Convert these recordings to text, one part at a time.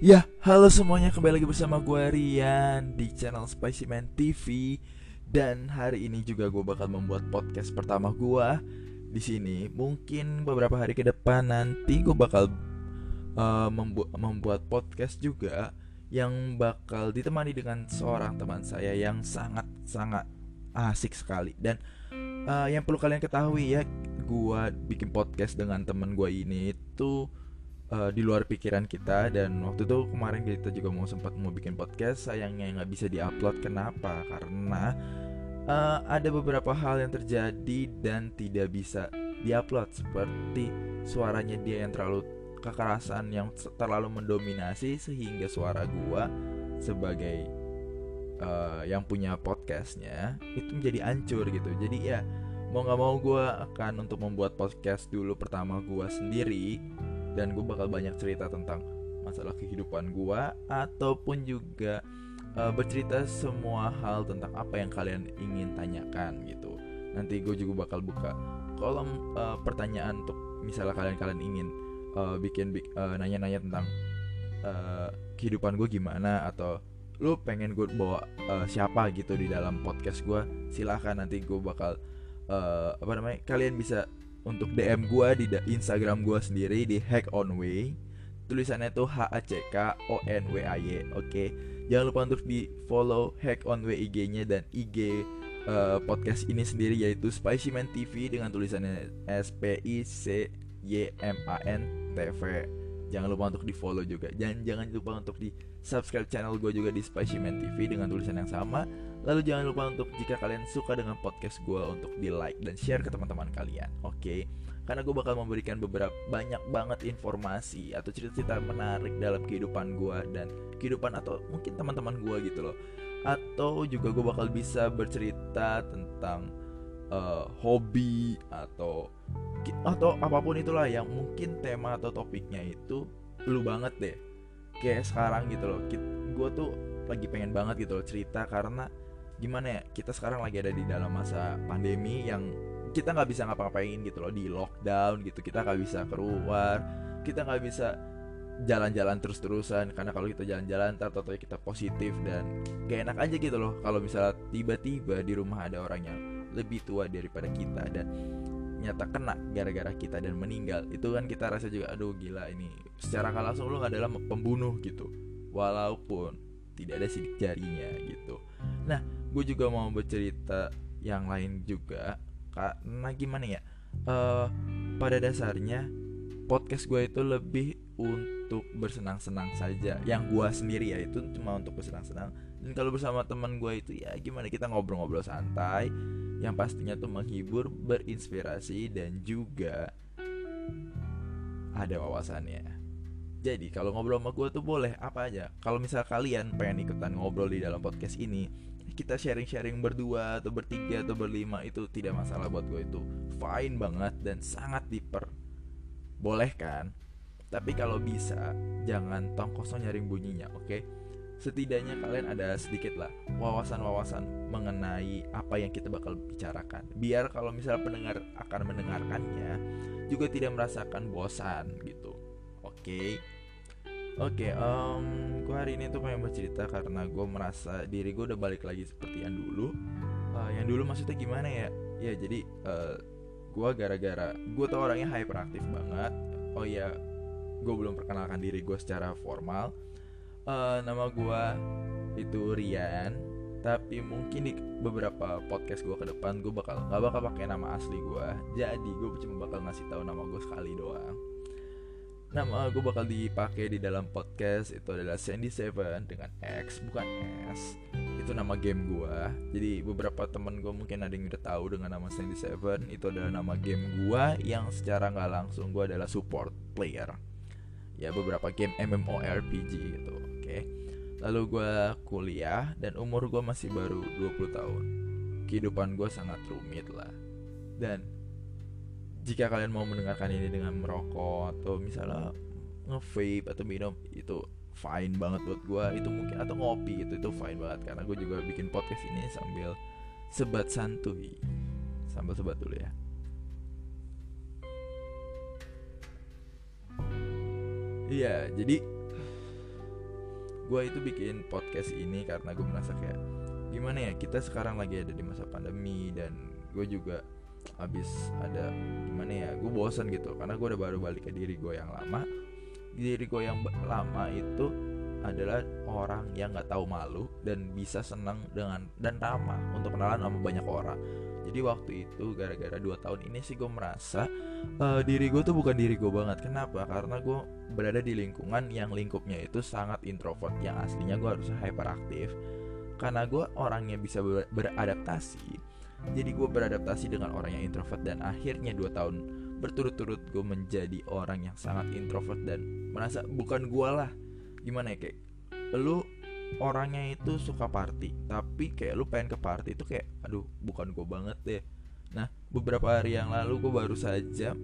Ya, halo semuanya kembali lagi bersama gue Rian di channel Spicy Man TV dan hari ini juga gue bakal membuat podcast pertama gue di sini. Mungkin beberapa hari ke depan nanti gue bakal uh, membu membuat podcast juga yang bakal ditemani dengan seorang teman saya yang sangat sangat asik sekali dan uh, yang perlu kalian ketahui ya, gue bikin podcast dengan teman gue ini itu uh, di luar pikiran kita. Dan waktu itu kemarin kita juga mau sempat mau bikin podcast sayangnya nggak bisa diupload. Kenapa? Karena uh, ada beberapa hal yang terjadi dan tidak bisa diupload. Seperti suaranya dia yang terlalu kekerasan yang terlalu mendominasi sehingga suara gua sebagai uh, yang punya podcastnya itu menjadi hancur gitu. Jadi ya mau nggak mau gue akan untuk membuat podcast dulu pertama gue sendiri dan gue bakal banyak cerita tentang masalah kehidupan gue ataupun juga uh, bercerita semua hal tentang apa yang kalian ingin tanyakan gitu. Nanti gue juga bakal buka kolom uh, pertanyaan untuk misalnya kalian kalian ingin uh, bikin uh, nanya-nanya tentang uh, kehidupan gue gimana atau lu pengen gue bawa uh, siapa gitu di dalam podcast gue silahkan nanti gue bakal uh, apa namanya kalian bisa untuk DM gue di Instagram gue sendiri di Hack On Way tulisannya tuh H A C K O N W A Y oke? Okay? jangan lupa untuk di follow Hack On Way IG-nya dan IG uh, eh, podcast ini sendiri yaitu Spicy Man TV dengan tulisannya S P I C Y M A N T V. Jangan lupa untuk di follow juga. Dan jangan lupa untuk di subscribe channel gue juga di Spicy Man TV dengan tulisan yang sama lalu jangan lupa untuk jika kalian suka dengan podcast gue untuk di like dan share ke teman-teman kalian oke okay? karena gue bakal memberikan beberapa banyak banget informasi atau cerita-cerita menarik dalam kehidupan gue dan kehidupan atau mungkin teman-teman gue gitu loh atau juga gue bakal bisa bercerita tentang uh, hobi atau atau apa pun itulah yang mungkin tema atau topiknya itu lu banget deh kayak sekarang gitu loh gue tuh lagi pengen banget gitu loh cerita karena gimana ya kita sekarang lagi ada di dalam masa pandemi yang kita nggak bisa ngapa-ngapain gitu loh di lockdown gitu kita nggak bisa keluar kita nggak bisa jalan-jalan terus-terusan karena kalau kita jalan-jalan atau kita positif dan gak enak aja gitu loh kalau misalnya tiba-tiba di rumah ada orang yang lebih tua daripada kita dan nyata kena gara-gara kita dan meninggal itu kan kita rasa juga aduh gila ini secara nggak langsung lu adalah pembunuh gitu. Walaupun tidak ada sidik jarinya gitu. Nah gue juga mau bercerita yang lain juga. Karena gimana ya? Uh, pada dasarnya podcast gue itu lebih untuk bersenang-senang saja. Yang gue sendiri ya itu cuma untuk bersenang-senang. Dan kalau bersama teman gue itu ya gimana? Kita ngobrol-ngobrol santai. Yang pastinya tuh menghibur, berinspirasi dan juga ada wawasannya. Jadi kalau ngobrol sama gue tuh boleh apa aja. Kalau misal kalian pengen ikutan ngobrol di dalam podcast ini, kita sharing-sharing berdua atau bertiga atau berlima itu tidak masalah buat gue itu fine banget dan sangat diper boleh kan. Tapi kalau bisa jangan tong kosong nyaring bunyinya, oke? Okay? setidaknya kalian ada sedikit lah wawasan-wawasan mengenai apa yang kita bakal bicarakan. Biar kalau misalnya pendengar akan mendengarkannya juga tidak merasakan bosan gitu. Oke. Okay? Oke, okay, um, gue hari ini tuh pengen bercerita karena gue merasa diri gue udah balik lagi seperti yang dulu. Uh, yang dulu maksudnya gimana ya? Ya jadi uh, gue gara-gara gue tuh orangnya hyperaktif banget. Oh ya, gue belum perkenalkan diri gue secara formal uh, nama gue itu Rian tapi mungkin di beberapa podcast gue ke depan gue bakal nggak bakal pakai nama asli gue jadi gue cuma bakal ngasih tahu nama gue sekali doang nama gue bakal dipakai di dalam podcast itu adalah Sandy Seven dengan X bukan S. Itu nama game gue jadi beberapa temen gue mungkin ada yang udah tahu dengan nama Sandy Seven. Itu adalah nama game gue yang secara nggak langsung gue adalah support player. Ya beberapa game MMORPG gitu oke. Okay? lalu gue kuliah dan umur gue masih baru 20 tahun. Kehidupan gue sangat rumit lah. Dan jika kalian mau mendengarkan ini dengan merokok atau misalnya nge-vape atau minum itu fine banget buat gue itu mungkin atau ngopi gitu itu fine banget. Karena gue juga bikin podcast ini sambil sebat santuy. Sambil sebat dulu ya. Iya, jadi gue itu bikin podcast ini karena gue merasa kayak gimana ya kita sekarang lagi ada di masa pandemi dan gue juga habis ada gimana ya gue bosan gitu. Karena gue udah baru balik ke diri gue yang lama. Diri gue yang lama itu adalah orang yang nggak tahu malu dan bisa senang dengan dan ramah untuk kenalan sama banyak orang. Jadi waktu itu gara-gara dua tahun ini sih gue merasa uh, diri gue tuh bukan diri gue banget. Kenapa? Karena gue berada di lingkungan yang lingkupnya itu sangat introvert yang aslinya gue harus hyperaktif. Karena gue orangnya bisa ber beradaptasi jadi gue beradaptasi dengan orang yang introvert dan akhirnya 2 tahun berturut-turut gue menjadi orang yang sangat introvert dan merasa bukan gue lah. Gimana ya kayak lu orangnya itu suka party tapi kayak lu pengen ke party itu kayak aduh bukan gue banget deh. Nah beberapa hari yang lalu gue baru saja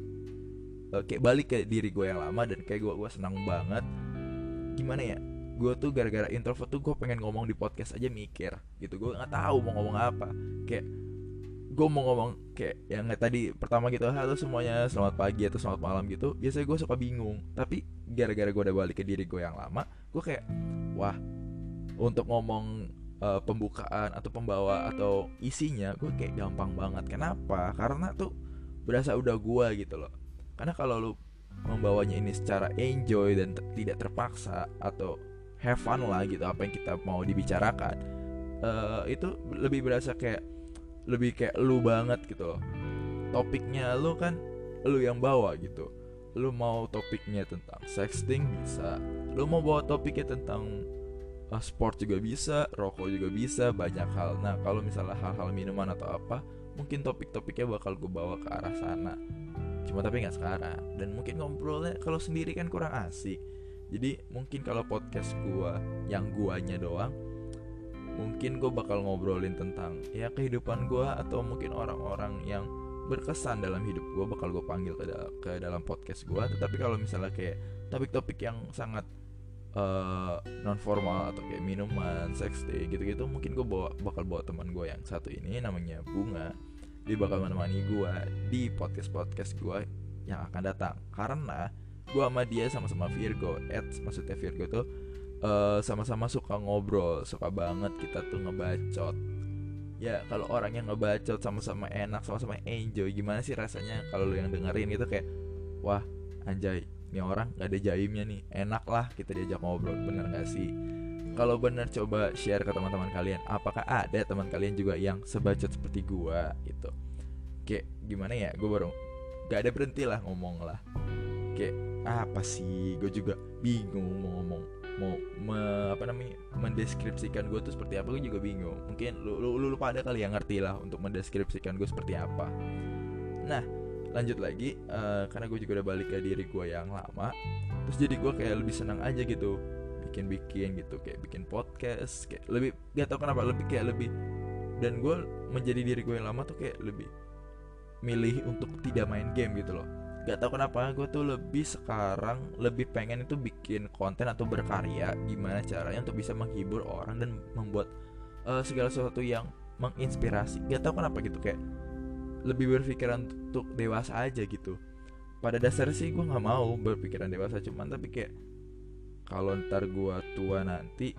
uh, kayak balik ke diri gue yang lama dan kayak gue gue senang banget. Gimana ya gue tuh gara-gara introvert tuh gue pengen ngomong di podcast aja mikir gitu. Gue nggak tahu mau ngomong apa. Kayak gue mau ngomong kayak yang tadi pertama gitu halo semuanya selamat pagi atau selamat malam gitu biasanya gue suka bingung. Tapi gara-gara gue udah balik ke diri gue yang lama gue kayak wah untuk ngomong uh, pembukaan atau pembawa atau isinya gue kayak gampang banget. Kenapa? Karena tuh berasa udah gue gitu loh. Karena kalau lu membawanya ini secara enjoy dan tidak terpaksa atau have fun lah gitu apa yang kita mau dibicarakan uh, itu lebih berasa kayak lebih kayak lu banget gitu. Loh topiknya lu kan lu yang bawa gitu. Lu mau topiknya tentang sexting bisa lu mau bawa topiknya tentang uh, sport juga bisa rokok juga bisa banyak hal. Nah kalau misalnya hal-hal minuman atau apa mungkin topik-topiknya bakal gue bawa ke arah sana. Cuma tapi nggak sekarang. Dan mungkin ngobrolnya kalau sendiri kan kurang asik. Jadi mungkin kalau podcast gue yang guanya doang mungkin gue bakal ngobrolin tentang ya kehidupan gue atau mungkin orang-orang yang berkesan dalam hidup gue bakal gue panggil ke, da ke dalam podcast gue tetapi kalau misalnya kayak topik-topik yang sangat uh, eh, non formal atau kayak minuman, sex day gitu-gitu mungkin gue bawa bakal bawa teman gue yang satu ini namanya Bunga. Dia bakal menemani gue di podcast podcast gue yang akan datang. Karena gue sama dia sama-sama Virgo, Ed maksudnya Virgo tuh eh, sama-sama suka ngobrol suka banget kita tuh ngebacot. Ya kalau orang yang ngebacot sama-sama enak sama-sama enjoy gimana sih rasanya kalau lu yang dengerin itu kayak wah anjay ini orang gak ada jaimnya nih enak lah kita diajak ngobrol. Bener gak sih? Kalau bener coba share ke teman-teman kalian. Apakah ada teman kalian juga yang sebacot seperti gua gitu? Kayak gimana ya? Gue baru gak ada berhenti lah ngomong lah. Kayak apa sih? Gue juga bingung ngomong mau me, apa namanya mendeskripsikan gue tuh seperti apa gue juga bingung. Mungkin lu, lu, lu, lu pada kali yang ngerti lah untuk mendeskripsikan gue seperti apa. Nah lanjut lagi uh, karena gue juga udah balik ke diri gue yang lama terus jadi gue kayak lebih senang aja gitu bikin-bikin gitu kayak bikin podcast kayak lebih gak tau kenapa lebih kayak lebih dan gue menjadi diri gue yang lama tuh kayak lebih milih untuk tidak main game gitu loh gak tau kenapa gue tuh lebih sekarang lebih pengen itu bikin konten atau berkarya gimana caranya untuk bisa menghibur orang dan membuat uh, segala sesuatu yang menginspirasi. Gak tau kenapa gitu kayak lebih berpikiran untuk dewasa aja gitu. Pada dasarnya sih gue nggak mau berpikiran dewasa cuman tapi kayak kalau ntar gue tua nanti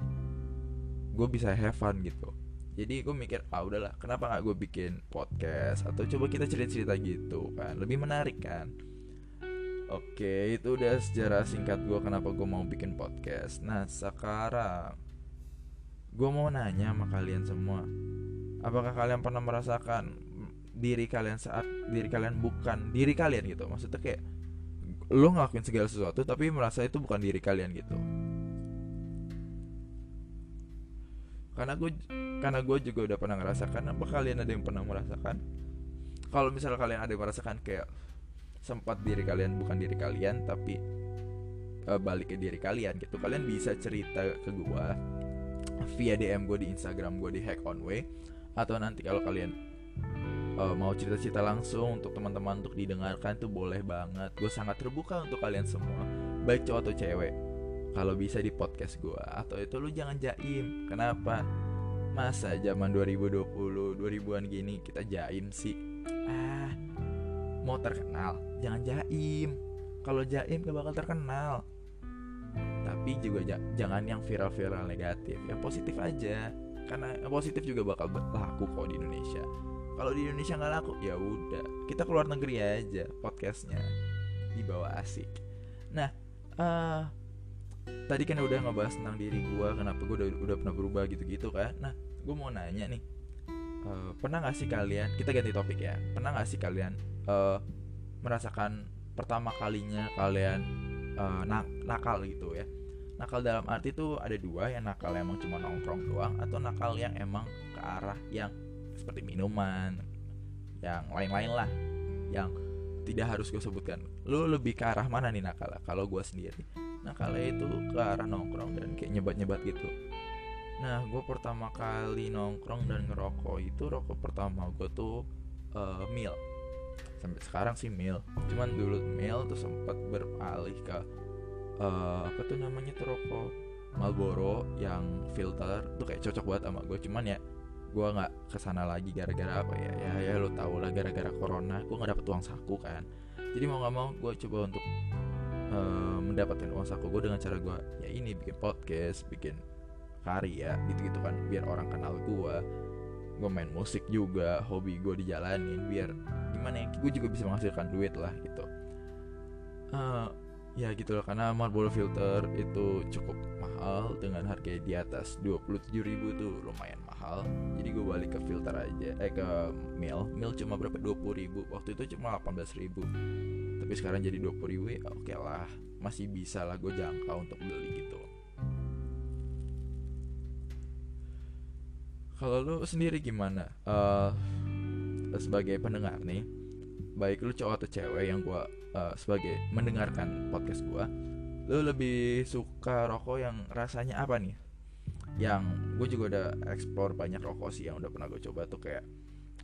gue bisa have fun gitu. Jadi gue mikir ah udahlah kenapa nggak gue bikin podcast? Atau coba kita cerita cerita gitu kan lebih menarik kan Oke, itu udah sejarah singkat gue kenapa gue mau bikin podcast. Nah, sekarang gue mau nanya sama kalian semua, apakah kalian pernah merasakan diri kalian saat diri kalian bukan diri kalian gitu? Maksudnya kayak lo ngelakuin segala sesuatu tapi merasa itu bukan diri kalian gitu. Karena gue karena gue juga udah pernah ngerasakan. Apa kalian ada yang pernah merasakan? Kalau misalnya kalian ada yang merasakan kayak sempat diri kalian bukan diri kalian tapi uh, balik ke diri kalian gitu. Kalian bisa cerita ke gue via DM gue di Instagram gue di Hack On Way atau nanti kalau kalian uh, mau cerita-cerita langsung untuk teman-teman untuk didengarkan itu boleh banget. Gue sangat terbuka untuk kalian semua baik cowok atau cewek. Kalau bisa di podcast gue atau itu lu jangan jaim. Kenapa? Masa zaman 2020 2000-an gini kita jaim sih? Ah mau terkenal jangan jaim. Kalau jaim gak bakal terkenal. Tapi juga jangan yang viral-viral negatif yang positif aja. Karena positif juga bakal laku kok di Indonesia. Kalau di Indonesia nggak laku ya udah. Kita keluar negeri aja podcastnya. Dibawa asik. Nah uh, tadi kan udah ngebahas tentang diri gue kenapa gue udah udah pernah berubah gitu-gitu kan. Nah gue mau nanya nih. Uh, pernah gak sih kalian kita ganti topik ya. Pernah gak sih kalian uh, merasakan pertama kalinya kalian uh, nak nakal gitu ya. Nakal dalam arti tuh ada dua yang nakal emang cuma nongkrong doang atau nakal yang emang ke arah yang seperti minuman yang lain-lain lah yang tidak harus gue sebutkan. Lu lebih ke arah mana nih nakal kalau gue sendiri nakalnya itu ke arah nongkrong dan kayak nyebat-nyebat gitu. Nah gue pertama kali nongkrong dan ngerokok itu rokok pertama gue tuh uh, mil sampai sekarang sih mil cuman dulu mil tuh sempat beralih ke uh, apa tuh namanya tuh rokok? Marlboro yang filter tuh kayak cocok banget sama gue cuman ya gue nggak ke sana lagi gara-gara apa ya? Ya ya lo tau lah gara-gara corona gue nggak dapet uang saku kan. Jadi mau nggak mau gue coba untuk uh, mendapatkan uang saku gue dengan cara gue ya ini bikin podcast bikin karya gitu-gitu kan. Biar orang kenal gue gue main musik juga hobi gue dijalanin biar gimana ya? Gue juga bisa menghasilkan duit lah gitu. Uh, ya gitu loh karena Marlboro filter itu cukup mahal dengan harga di atas 27 ribu tuh lumayan mahal. Jadi gue balik ke filter aja eh ke mil mil cuma berapa? 20 ribu. Waktu itu cuma 18 ribu. Tapi sekarang jadi 20 ribu ya oke okay lah. Masih bisa lah gue jangkau untuk beli gitu. Kalau lu sendiri gimana? Uh, sebagai pendengar nih baik lu cowok atau cewek yang gue uh, sebagai mendengarkan podcast gue lu lebih suka rokok yang rasanya apa nih yang gue juga udah explore banyak rokok sih yang udah pernah gue coba tuh kayak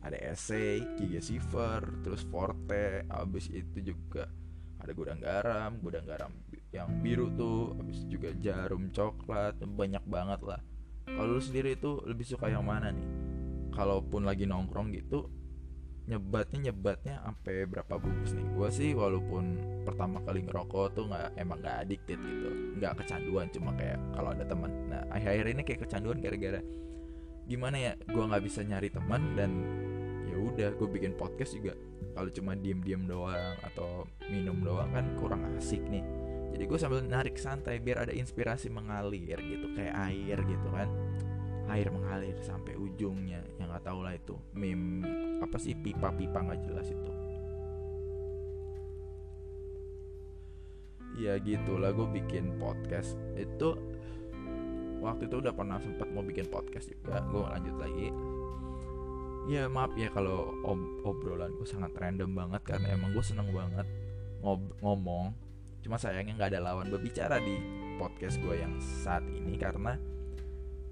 ada essay, Giga Silver, terus Forte, abis itu juga ada gudang garam, gudang garam yang biru tuh, abis juga jarum coklat, banyak banget lah. Kalau lu sendiri itu lebih suka yang mana nih? Kalaupun lagi nongkrong gitu, nyebatnya nyebatnya sampai berapa bungkus nih? Gue sih walaupun pertama kali ngerokok tuh nggak emang nggak addicted gitu. Nggak kecanduan cuma kayak kalau ada teman. Nah akhir-akhir ini kayak kecanduan gara-gara gimana ya gue nggak bisa nyari teman dan ya udah gue bikin podcast juga. Kalau cuma diem-diem doang atau minum doang kan kurang asik nih. Jadi gue sambil narik santai biar ada inspirasi mengalir gitu kayak air gitu kan air mengalir sampai ujungnya yang nggak tahu lah itu. Meme apa sih pipa-pipa nggak jelas itu. Ya gitulah gue bikin podcast. Itu waktu itu udah pernah sempat mau bikin podcast juga. Gue lanjut lagi. Ya maaf ya kalau ob obrolan gue sangat random banget karena emang gue seneng banget ngob ngomong. Cuma sayangnya nggak ada lawan berbicara di podcast gue yang saat ini karena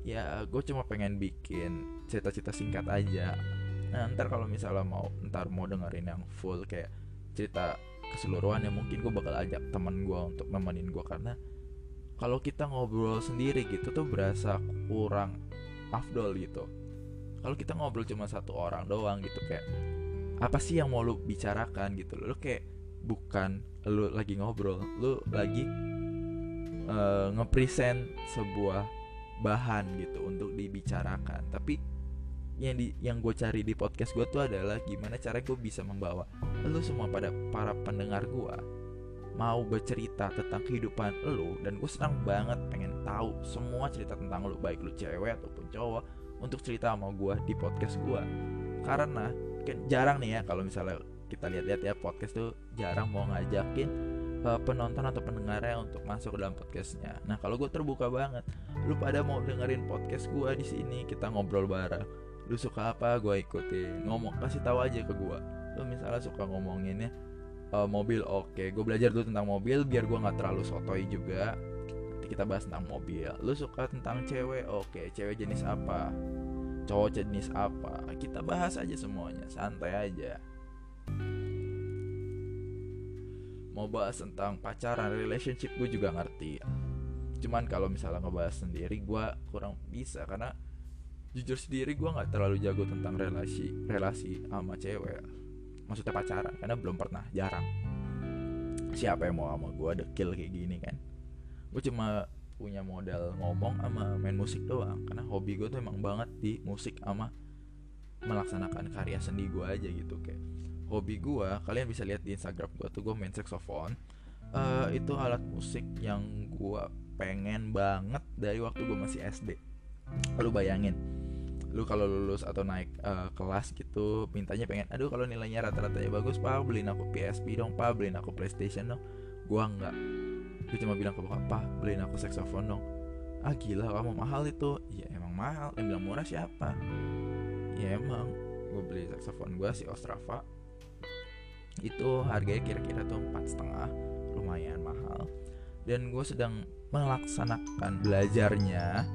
ya gue cuma pengen bikin cerita-cerita singkat aja. Nah ntar kalau misalnya mau ntar mau dengerin yang full kayak cerita keseluruhan ya mungkin gue bakal ajak teman gue untuk nemenin gue karena kalau kita ngobrol sendiri gitu tuh berasa kurang afdol gitu. Kalau kita ngobrol cuma satu orang doang gitu kayak apa sih yang mau lu bicarakan? gitu. Lu kayak bukan lu lagi ngobrol lu lagi uh, ngepresent sebuah bahan gitu untuk dibicarakan. Tapi yang di yang gue cari di podcast gue tuh adalah gimana cara gue bisa membawa lu semua pada para pendengar gue mau bercerita tentang kehidupan lu. Dan gue senang banget pengen tahu semua cerita tentang lu baik lu cewek ataupun cowok untuk cerita sama gue di podcast gue karena kan jarang nih ya kalau misalnya kita lihat-lihat ya podcast tuh jarang mau ngajakin uh, penonton atau pendengarnya untuk masuk dalam podcastnya. Nah kalau gue terbuka banget, lu pada mau dengerin podcast gue di sini kita ngobrol bareng. Lu suka apa gue ikutin. Ngomong kasih tahu aja ke gue. Lu misalnya suka ngomonginnya uh, mobil oke, okay. gue belajar dulu tentang mobil biar gue nggak terlalu sotoy juga. Nanti kita bahas tentang mobil. Lu suka tentang cewek oke, okay. cewek jenis apa? Cowok jenis apa? Kita bahas aja semuanya, santai aja mau bahas tentang pacaran relationship gue juga ngerti. Cuman kalau misalnya ngebahas sendiri gue kurang bisa karena jujur sendiri gue nggak terlalu jago tentang relasi relasi sama cewek. Maksudnya pacaran karena belum pernah jarang. Siapa yang mau sama gue dekil kayak gini kan. Gue cuma punya modal ngomong sama main musik doang karena hobi gue tuh emang banget di musik sama melaksanakan karya seni gue aja gitu kayak hobi gue kalian bisa lihat di Instagram gue tuh gue main saxophone. Uh, itu alat musik yang gue pengen banget dari waktu gue masih SD lu bayangin lu kalau lulus atau naik uh, kelas gitu mintanya pengen aduh kalau nilainya rata-ratanya bagus pak beliin aku PSP dong pak beliin aku PlayStation dong. Gua enggak. Gue cuma bilang ke bokap pak beliin aku saxophone dong. Ah gila kamu mahal itu? Ya emang mahal. Yang bilang murah siapa? Ya emang. Gue beli saxophone gue si Ostrava itu harganya kira-kira tuh empat setengah lumayan mahal. Dan gue sedang melaksanakan belajarnya.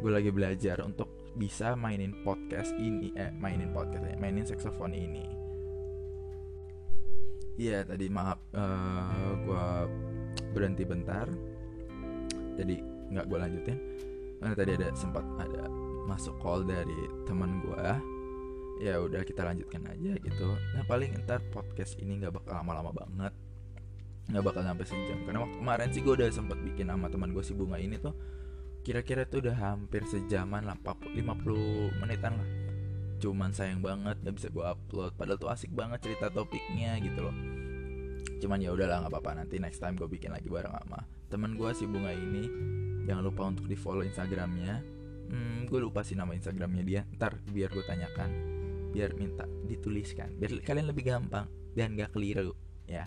Gue lagi belajar untuk bisa mainin podcast ini eh mainin podcast ya mainin saxophone ini. Iya tadi maaf uh, eh, gue berhenti bentar. Jadi nggak gue lanjutin. Karena tadi ada sempat ada masuk call dari teman gue ya udah kita lanjutkan aja gitu. Nah paling ntar podcast ini nggak bakal lama-lama banget. Nggak bakal sampai sejam. Karena waktu kemarin sih gue udah sempat bikin sama teman gue si bunga ini tuh kira-kira tuh udah hampir sejaman lah 50 menitan lah. Cuman sayang banget gak bisa gue upload. Padahal tuh asik banget cerita topiknya gitu loh. Cuman ya udahlah nggak apa-apa. Nanti next time gue bikin lagi bareng sama teman gue si bunga ini. Jangan lupa untuk di follow instagramnya. Hmm, gue lupa sih nama instagramnya dia. Ntar biar gue tanyakan biar minta dituliskan. Biar kalian lebih gampang dan gak keliru ya.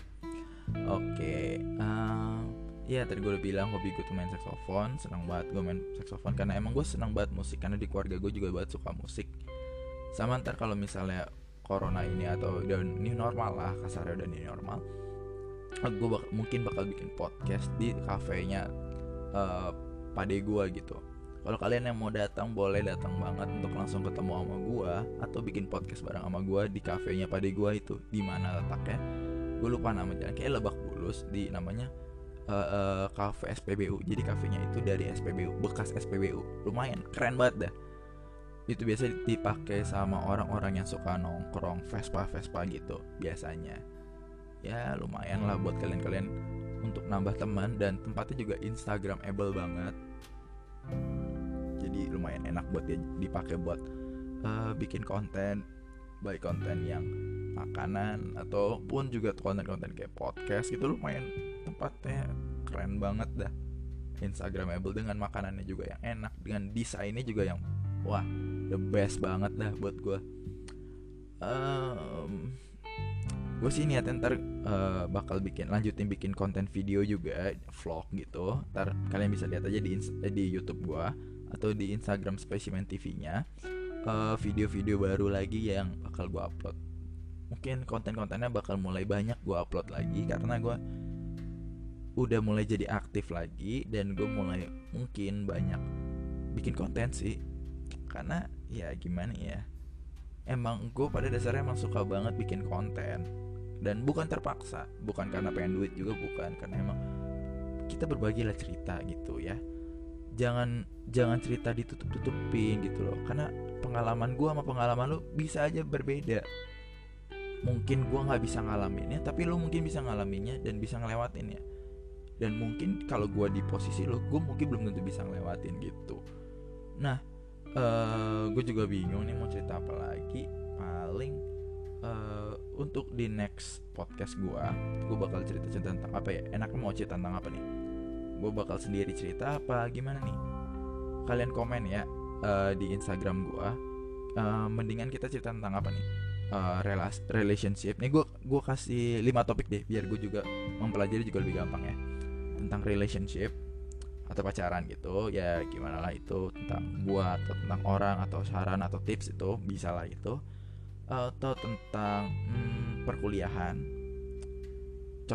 Oke okay. uh, Iya tadi gue udah bilang hobi gue tuh main saxophone Senang banget gue main saxophone Karena emang gue senang banget musik. Karena di keluarga gue juga banget suka musik. Sama ntar kalau misalnya Corona ini atau udah new normal lah Kasarnya udah new normal Gue bak mungkin bakal bikin podcast di kafenya uh, Pade gue gitu kalau kalian yang mau datang boleh datang banget untuk langsung ketemu sama gue atau bikin podcast bareng sama gue di kafenya Pade gue itu. Di mana letaknya? Gue lupa namanya. Kayak Lebak Bulus di namanya uh, uh, cafe SPBU jadi kafenya itu dari SPBU bekas SPBU lumayan keren banget dah. Itu biasa dipakai sama orang-orang yang suka nongkrong Vespa Vespa gitu biasanya. Ya lumayan lah buat kalian-kalian untuk nambah teman dan tempatnya juga Instagramable banget jadi lumayan enak buat dia dipakai buat uh, bikin konten baik konten yang makanan ataupun juga konten-konten kayak podcast gitu lumayan tempatnya keren banget dah. Instagramable dengan makanannya juga yang enak dengan desainnya juga yang wah the best banget dah buat gue um, gue sih niatnya ntar uh, bakal bikin lanjutin bikin konten video juga vlog gitu. Ntar kalian bisa lihat aja di eh, di YouTube gue atau di Instagram Specimen TV-nya uh, video-video baru lagi yang bakal gue upload. Mungkin konten-kontennya bakal mulai banyak gue upload lagi karena gue udah mulai jadi aktif lagi dan gue mulai mungkin banyak bikin konten sih. Karena ya gimana ya emang gue pada dasarnya emang suka banget bikin konten dan bukan terpaksa bukan karena pengen duit juga bukan karena emang kita berbagi lah cerita gitu ya jangan jangan cerita ditutup tutupin gitu loh. Karena pengalaman gue sama pengalaman lo bisa aja berbeda. Mungkin gue nggak bisa ngalaminnya tapi lo mungkin bisa ngalaminnya dan bisa ngelewatinnya dan mungkin kalau gue di posisi lo gue mungkin belum tentu bisa ngelewatin gitu. Nah uh, eh, gue juga bingung nih mau cerita apa lagi. Paling uh, untuk di next podcast gue gue bakal cerita cerita tentang apa ya? Enaknya mau cerita tentang apa nih gue bakal sendiri cerita apa gimana nih? Kalian komen ya uh, di Instagram gue uh, mendingan kita cerita tentang apa nih? Uh, relas relationship. Nih gue gue kasih lima topik deh biar gue juga mempelajari juga lebih gampang ya. Tentang relationship atau pacaran gitu ya gimana lah itu tentang gua atau tentang orang atau saran atau tips itu bisa lah itu. Atau tentang hmm, perkuliahan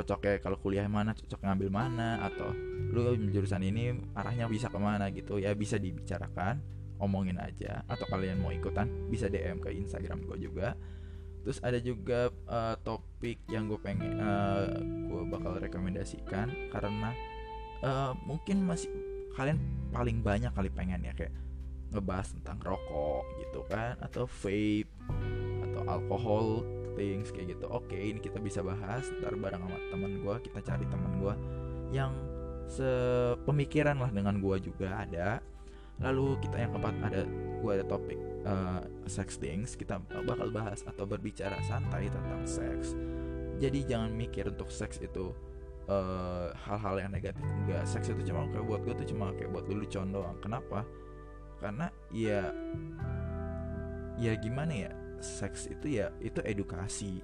cocoknya kalau kuliah mana cocok ngambil mana atau lu jurusan ini arahnya bisa ke mana gitu ya bisa dibicarakan omongin aja. Atau kalian mau ikutan bisa DM ke Instagram gue juga. Terus ada juga uh, topik yang gue pengen uh, eh, gue bakal rekomendasikan karena uh, mungkin masih kalian paling banyak kali pengen ya kayak ngebahas tentang rokok gitu kan atau vape atau alkohol things kayak gitu. Oke ini kita bisa bahas ntar bareng sama teman gue kita cari teman gue yang sepemikiran lah dengan gue juga ada. Lalu kita yang keempat ada gue ada topik uh, sex things. Kita bakal bahas atau berbicara santai tentang seks. Jadi jangan mikir untuk seks itu hal hal-hal yang negatif enggak. Seks itu cuma kayak buat gue tuh cuma kayak buat dulu doang. Kenapa? Karena ya ya gimana ya seks itu ya itu edukasi.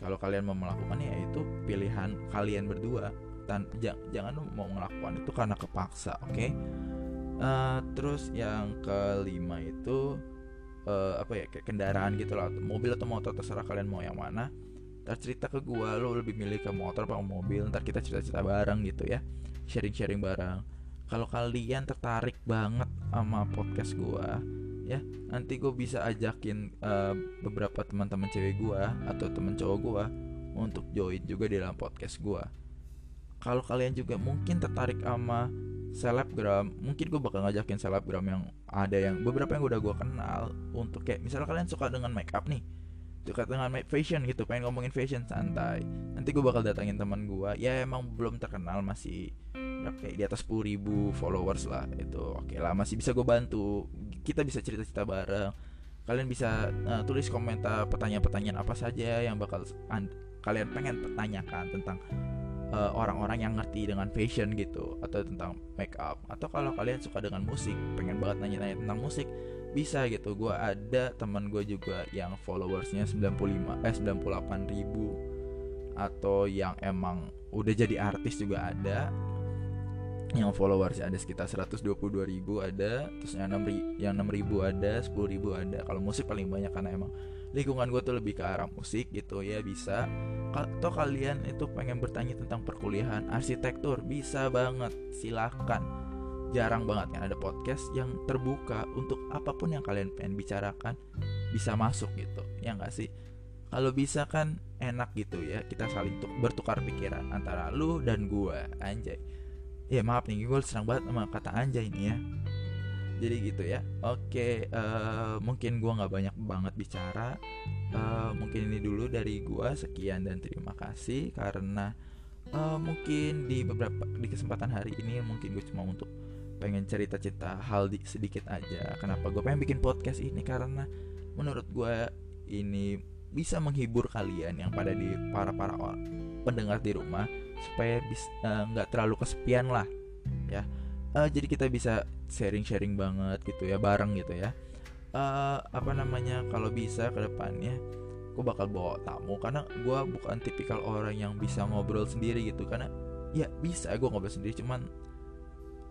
Kalau kalian mau melakukannya ya itu pilihan kalian berdua. Dan jangan mau melakukan itu karena kepaksa oke? Okay? uh, eh, terus yang kelima itu uh, apa ya kayak kendaraan gitu lah mobil atau motor terserah kalian mau yang mana. Ntar cerita ke gua lo lebih milih ke motor atau mobil ntar kita cerita-cerita bareng gitu ya sharing-sharing bareng. Kalau kalian tertarik banget sama podcast gua ya. Nanti gue bisa ajakin uh, beberapa teman-teman cewek gue atau teman cowok gue untuk join juga di dalam podcast gue kalau kalian juga mungkin tertarik sama selebgram mungkin gue bakal ngajakin selebgram yang ada yang beberapa yang udah gue kenal untuk kayak misalnya kalian suka dengan make up nih suka dengan make fashion gitu pengen ngomongin fashion santai. Nanti gue bakal datangin teman gue ya emang belum terkenal masih berapa kayak di atas 10 ribu followers lah itu oke lah masih bisa gue bantu kita bisa cerita-cerita bareng. Kalian bisa uh, tulis komentar pertanyaan-pertanyaan apa saja yang bakal kalian pengen tanyakan tentang uh, orang-orang yang ngerti dengan fashion gitu atau tentang make up atau kalau kalian suka dengan musik pengen banget nanya-nanya tentang musik bisa gitu. Gue ada teman gue juga yang followersnya 95 eh 98 ribu. Atau yang emang udah jadi artis juga ada yang followersnya ada sekitar 122 ribu ada terus yang 6 yang 6 ribu ada 10 ribu ada. Kalau musik paling banyak karena emang lingkungan gue tuh lebih ke arah musik gitu ya bisa. Atau kalian itu pengen bertanya tentang perkuliahan arsitektur bisa banget silakan. Jarang banget kan ada podcast yang terbuka untuk apa pun yang kalian pengen bicarakan bisa masuk gitu ya nggak sih? Kalau bisa kan enak gitu ya kita saling bertukar pikiran antara lu dan gue anjay ya maaf nih gue senang banget sama kata anjay ini ya. Jadi gitu ya. Oke uh, mungkin gue nggak banyak banget bicara. Uh, mungkin ini dulu dari gue sekian dan terima kasih karena uh, mungkin di beberapa di kesempatan hari ini mungkin gue cuma untuk pengen cerita-cerita hal di, sedikit aja. Kenapa gue pengen bikin podcast ini? Karena menurut gue ini bisa menghibur kalian yang pada di para para pendengar di rumah supaya eh, nggak uh, terlalu kesepian lah ya. Uh, jadi kita bisa sharing-sharing banget gitu ya bareng gitu ya. Uh, apa namanya kalau bisa ke depannya gue bakal bawa tamu. Karena gue bukan tipikal orang yang bisa ngobrol sendiri gitu. Karena ya bisa gue ngobrol sendiri cuman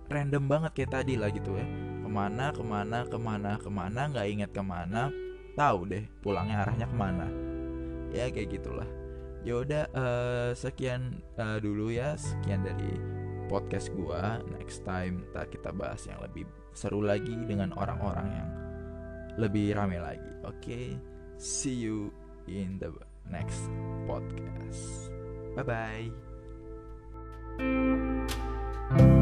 random banget kayak tadi lah gitu ya. Ke mana ke mana ke mana ke mana nggak inget ke mana tahu deh pulangnya arahnya ke mana. Ya kayak gitulah Yaudah uh, sekian uh, dulu ya sekian dari podcast gua. Next time ntar kita bahas yang lebih seru lagi dengan orang-orang yang lebih rame lagi. Oke okay? see you in the next podcast. Bye bye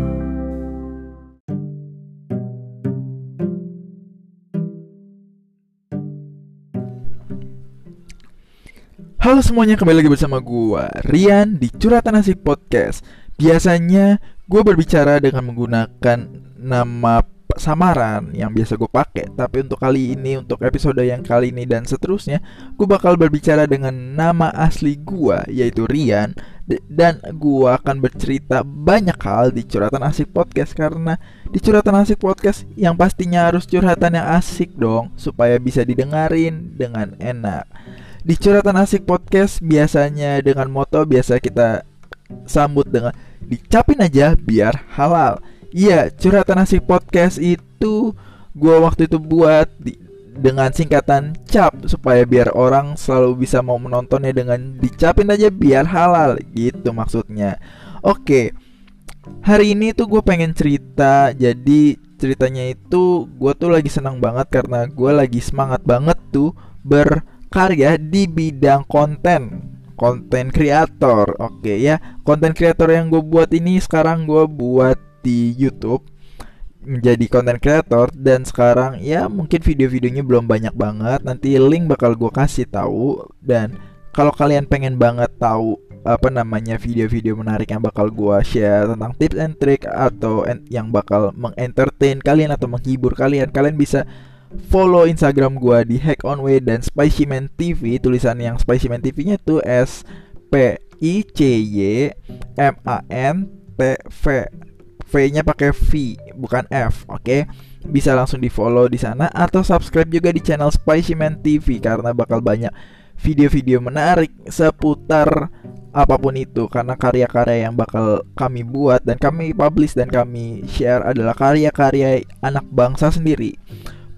Halo semuanya, kembali lagi bersama gue Rian di Curhatan Asik Podcast. Biasanya gue berbicara dengan menggunakan nama samaran yang biasa gue pakai. Tapi untuk kali ini, untuk episode yang kali ini dan seterusnya Gue bakal berbicara dengan nama asli gue, yaitu Rian. Dan gue akan bercerita banyak hal di Curhatan Asik Podcast Karena di Curhatan Asik Podcast yang pastinya harus curhatan yang asik dong Supaya bisa didengarin dengan enak di curhatan asik podcast biasanya dengan moto biasa kita sambut dengan dicapin aja biar halal. Iya, curhatan asik podcast itu gua waktu itu buat di, dengan singkatan cap supaya biar orang selalu bisa mau menontonnya dengan dicapin aja biar halal gitu maksudnya. Oke. Hari ini tuh gue pengen cerita jadi ceritanya itu gue tuh lagi senang banget karena gue lagi semangat banget tuh ber karya di bidang konten. Konten kreator oke ya. Konten kreator yang gue buat ini sekarang gue buat di YouTube. Menjadi konten kreator dan sekarang ya mungkin video-videonya belum banyak banget. Nanti link bakal gue kasih tahu. Dan kalau kalian pengen banget tahu apa namanya video-video menarik yang bakal gua share tentang tips and trick atau yang bakal mengentertain kalian atau menghibur kalian, kalian bisa follow Instagram gua di Hack On Way dan Spicy Man TV. Tulisan yang Spicy Man TV-nya itu S P I C Y M A N T V. V-nya pakai V bukan F, oke? Okay? Bisa langsung di follow di sana atau subscribe juga di channel Spicy Man TV karena bakal banyak video-video menarik seputar apa pun itu karena karya-karya yang bakal kami buat dan kami publish dan kami share adalah karya-karya anak bangsa sendiri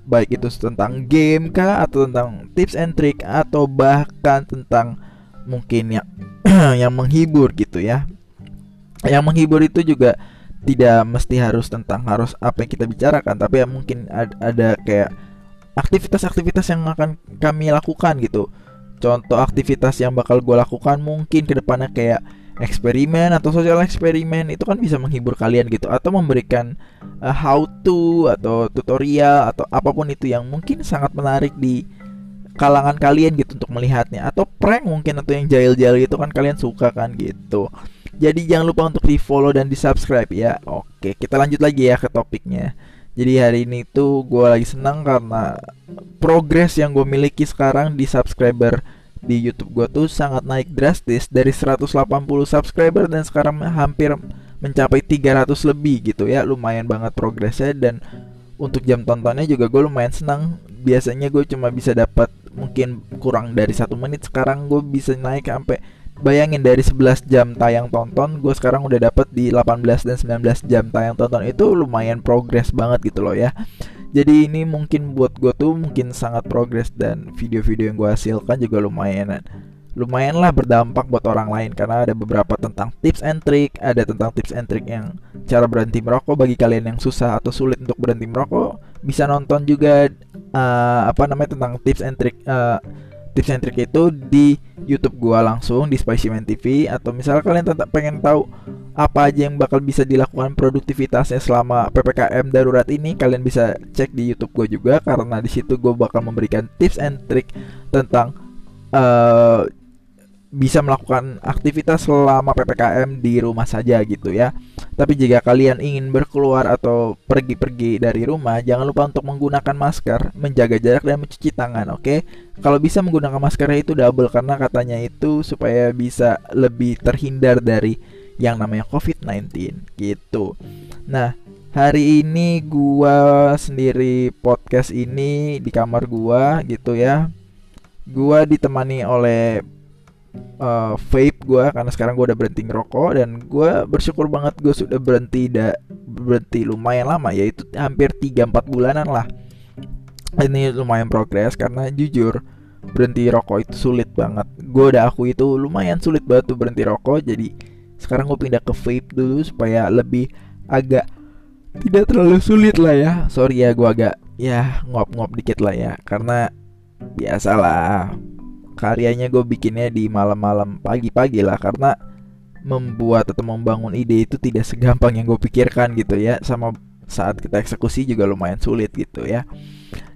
baik itu tentang game kah atau tentang tips and trick atau bahkan tentang mungkin yang yang menghibur gitu ya. Yang menghibur itu juga tidak mesti harus tentang harus apa yang kita bicarakan tapi ya mungkin ada, ada kayak aktivitas-aktivitas yang akan kami lakukan gitu. Contoh aktivitas yang bakal gue lakukan mungkin ke depannya kayak eksperimen atau sosial eksperimen itu kan bisa menghibur kalian gitu atau memberikan uh, how to atau tutorial atau apa pun itu yang mungkin sangat menarik di kalangan kalian gitu untuk melihatnya atau prank mungkin atau yang jail-jail gitu kan kalian suka kan gitu. Jadi jangan lupa untuk di follow dan di subscribe ya. Oke kita lanjut lagi ya ke topiknya. Jadi hari ini tuh gue lagi senang karena progres yang gue miliki sekarang di subscriber di YouTube gue tuh sangat naik drastis dari 180 subscriber dan sekarang hampir mencapai 300 lebih gitu ya. Lumayan banget progresnya dan untuk jam tontonnya juga gue lumayan senang. Biasanya gue cuma bisa dapat mungkin kurang dari satu menit. Sekarang gue bisa naik sampai bayangin dari 11 jam tayang tonton gue sekarang udah dapet di 18 dan 19 jam tayang tonton. Itu lumayan progres banget gitu loh ya jadi ini mungkin buat gue tuh mungkin sangat progres dan video-video yang gue hasilkan juga lumayan. Lumayan lah berdampak buat orang lain karena ada beberapa tentang tips and trick ada tentang tips and trick yang cara berhenti merokok. Bagi kalian yang susah atau sulit untuk berhenti merokok bisa nonton juga uh, apa namanya tentang tips and trick uh, tips and trick itu di YouTube gua langsung di Spicy Man TV atau misalnya kalian tetap pengen tahu apa aja yang bakal bisa dilakukan produktivitasnya selama PPKM darurat ini kalian bisa cek di YouTube gue juga. Karena di situ gue bakal memberikan tips and trick tentang uh, bisa melakukan aktivitas selama PPKM di rumah saja gitu ya. Tapi jika kalian ingin berkeluar atau pergi-pergi dari rumah, jangan lupa untuk menggunakan masker, menjaga jarak dan mencuci tangan, oke? Okay? Kalau bisa menggunakan maskernya itu double karena katanya itu supaya bisa lebih terhindar dari yang namanya COVID-19 gitu. Nah, hari ini gua sendiri podcast ini di kamar gua gitu ya. Gua ditemani oleh uh, vape gua karena sekarang gua udah berhenti ngerokok dan gua bersyukur banget gua sudah berhenti da berhenti lumayan lama yaitu hampir 3 4 bulanan lah. Ini lumayan progres karena jujur berhenti rokok itu sulit banget. Gue udah aku itu lumayan sulit banget tuh berhenti rokok jadi sekarang gue pindah ke vape dulu supaya lebih agak tidak terlalu sulit lah ya sorry ya gue agak ya ngop-ngop dikit lah ya karena biasalah karyanya gue bikinnya di malam-malam pagi-pagi lah karena membuat atau membangun ide itu tidak segampang yang gue pikirkan gitu ya sama saat kita eksekusi juga lumayan sulit gitu ya.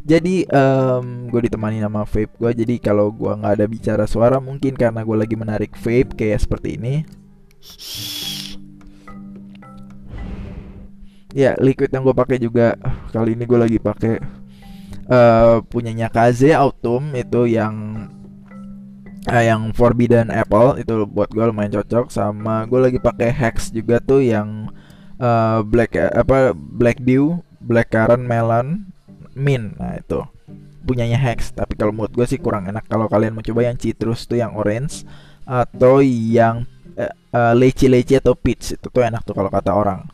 Jadi um, gue ditemani nama vape gue jadi kalau gue nggak ada bicara suara mungkin karena gue lagi menarik vape kayak seperti ini. Ya, liquid yang gue pakai juga kali ini gue lagi pakai uh, punyanya Kaze Autumn itu yang uh, yang Forbidden Apple itu buat gue lumayan cocok sama gue lagi pakai Hex juga tuh yang uh, black apa Black Dew, Black Currant Melon, Mint. Nah, itu punyanya Hex. Tapi kalau menurut gue sih kurang enak kalau kalian mau coba yang citrus tuh yang orange atau yang uh, leci-leci atau peach itu tuh enak tuh kalau kata orang.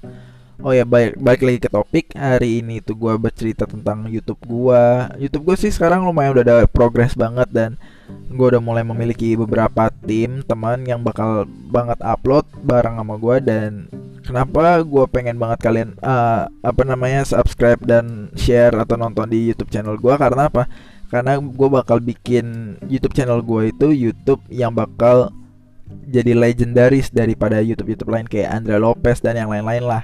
Oh ya baik balik lagi ke topik hari ini tuh gue bercerita tentang YouTube gue. YouTube gue sih sekarang lumayan udah ada progres banget dan gue udah mulai memiliki beberapa tim teman yang bakal banget upload bareng sama gue dan kenapa gue pengen banget kalian uh, apa namanya subscribe dan share atau nonton di YouTube channel gue karena apa? Karena gue bakal bikin YouTube channel gue itu YouTube yang bakal jadi legendaris daripada YouTube YouTube lain kayak Andrea Lopez dan yang lain-lain lah.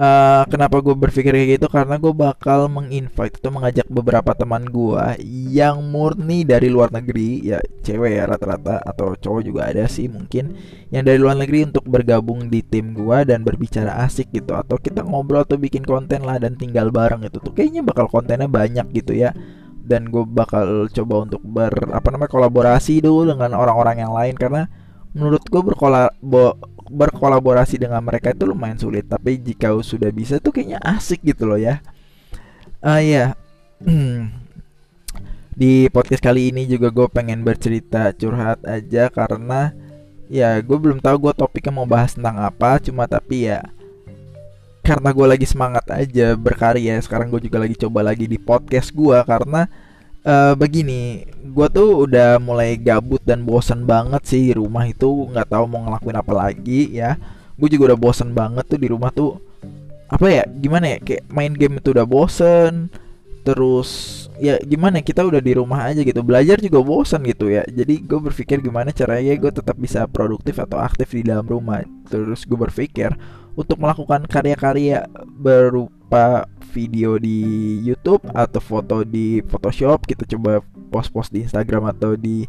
Uh, kenapa gue berpikir kayak gitu? Karena gue bakal menginvite atau mengajak beberapa teman gue yang murni dari luar negeri. Ya cewek ya rata-rata atau cowok juga ada sih mungkin yang dari luar negeri untuk bergabung di tim gue dan berbicara asik gitu. Atau kita ngobrol atau bikin konten lah dan tinggal bareng itu tuh. Kayaknya bakal kontennya banyak gitu ya. Dan gue bakal coba untuk ber apa namanya kolaborasi dulu dengan orang-orang yang lain. Karena menurut gue berkolabo berkolaborasi dengan mereka itu lumayan sulit. Tapi jika sudah bisa tuh kayaknya asik gitu loh ya. Ah uh, ya di podcast kali ini juga gue pengen bercerita curhat aja karena ya gue belum tahu gue topiknya mau bahas tentang apa. Cuma tapi ya karena gue lagi semangat aja berkarya sekarang gue juga lagi coba lagi di podcast gue karena uh, begini, gue tuh udah mulai gabut dan bosan banget sih di rumah itu. Nggak tahu mau ngelakuin apa lagi ya. Gue juga udah bosan banget tuh di rumah tuh. Apa ya gimana ya? Kayak main game itu udah bosen terus ya gimana kita udah di rumah aja gitu. Belajar juga bosan gitu ya. Jadi gue berpikir gimana caranya gue tetap bisa produktif atau aktif di dalam rumah. Terus gue berpikir untuk melakukan karya-karya berupa video di YouTube atau foto di Photoshop. Kita coba post-post di Instagram atau di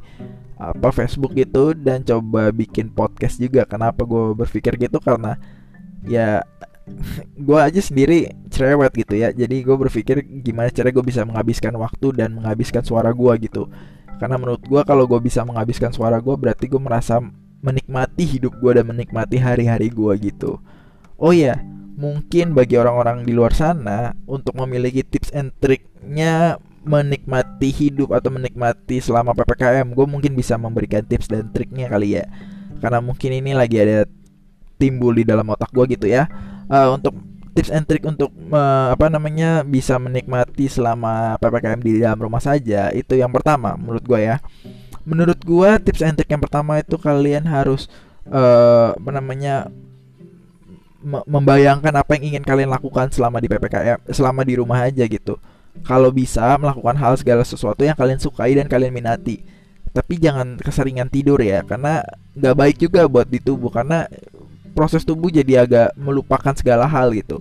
apa Facebook gitu. Dan coba bikin podcast juga. Kenapa gue berpikir gitu? Karena ya gue aja sendiri cerewet gitu ya. Jadi gue berpikir gimana cara gue bisa menghabiskan waktu dan menghabiskan suara gue gitu. Karena menurut gue kalau gue bisa menghabiskan suara gue berarti gue merasa menikmati hidup gue dan menikmati hari-hari gue gitu. Oh ya mungkin bagi orang-orang di luar sana untuk memiliki tips and triknya menikmati hidup atau menikmati selama ppkm gue mungkin bisa memberikan tips dan triknya kali ya. Karena mungkin ini lagi ada timbul di dalam otak gue gitu ya uh, untuk tips and trick untuk uh, apa namanya bisa menikmati selama ppkm di dalam rumah saja itu yang pertama menurut gue ya menurut gue tips and trick yang pertama itu kalian harus uh, apa namanya membayangkan apa yang ingin kalian lakukan selama di PPKM, selama di rumah aja gitu. Kalau bisa melakukan hal segala sesuatu yang kalian sukai dan kalian minati. Tapi jangan keseringan tidur ya, karena nggak baik juga buat di tubuh karena proses tubuh jadi agak melupakan segala hal gitu.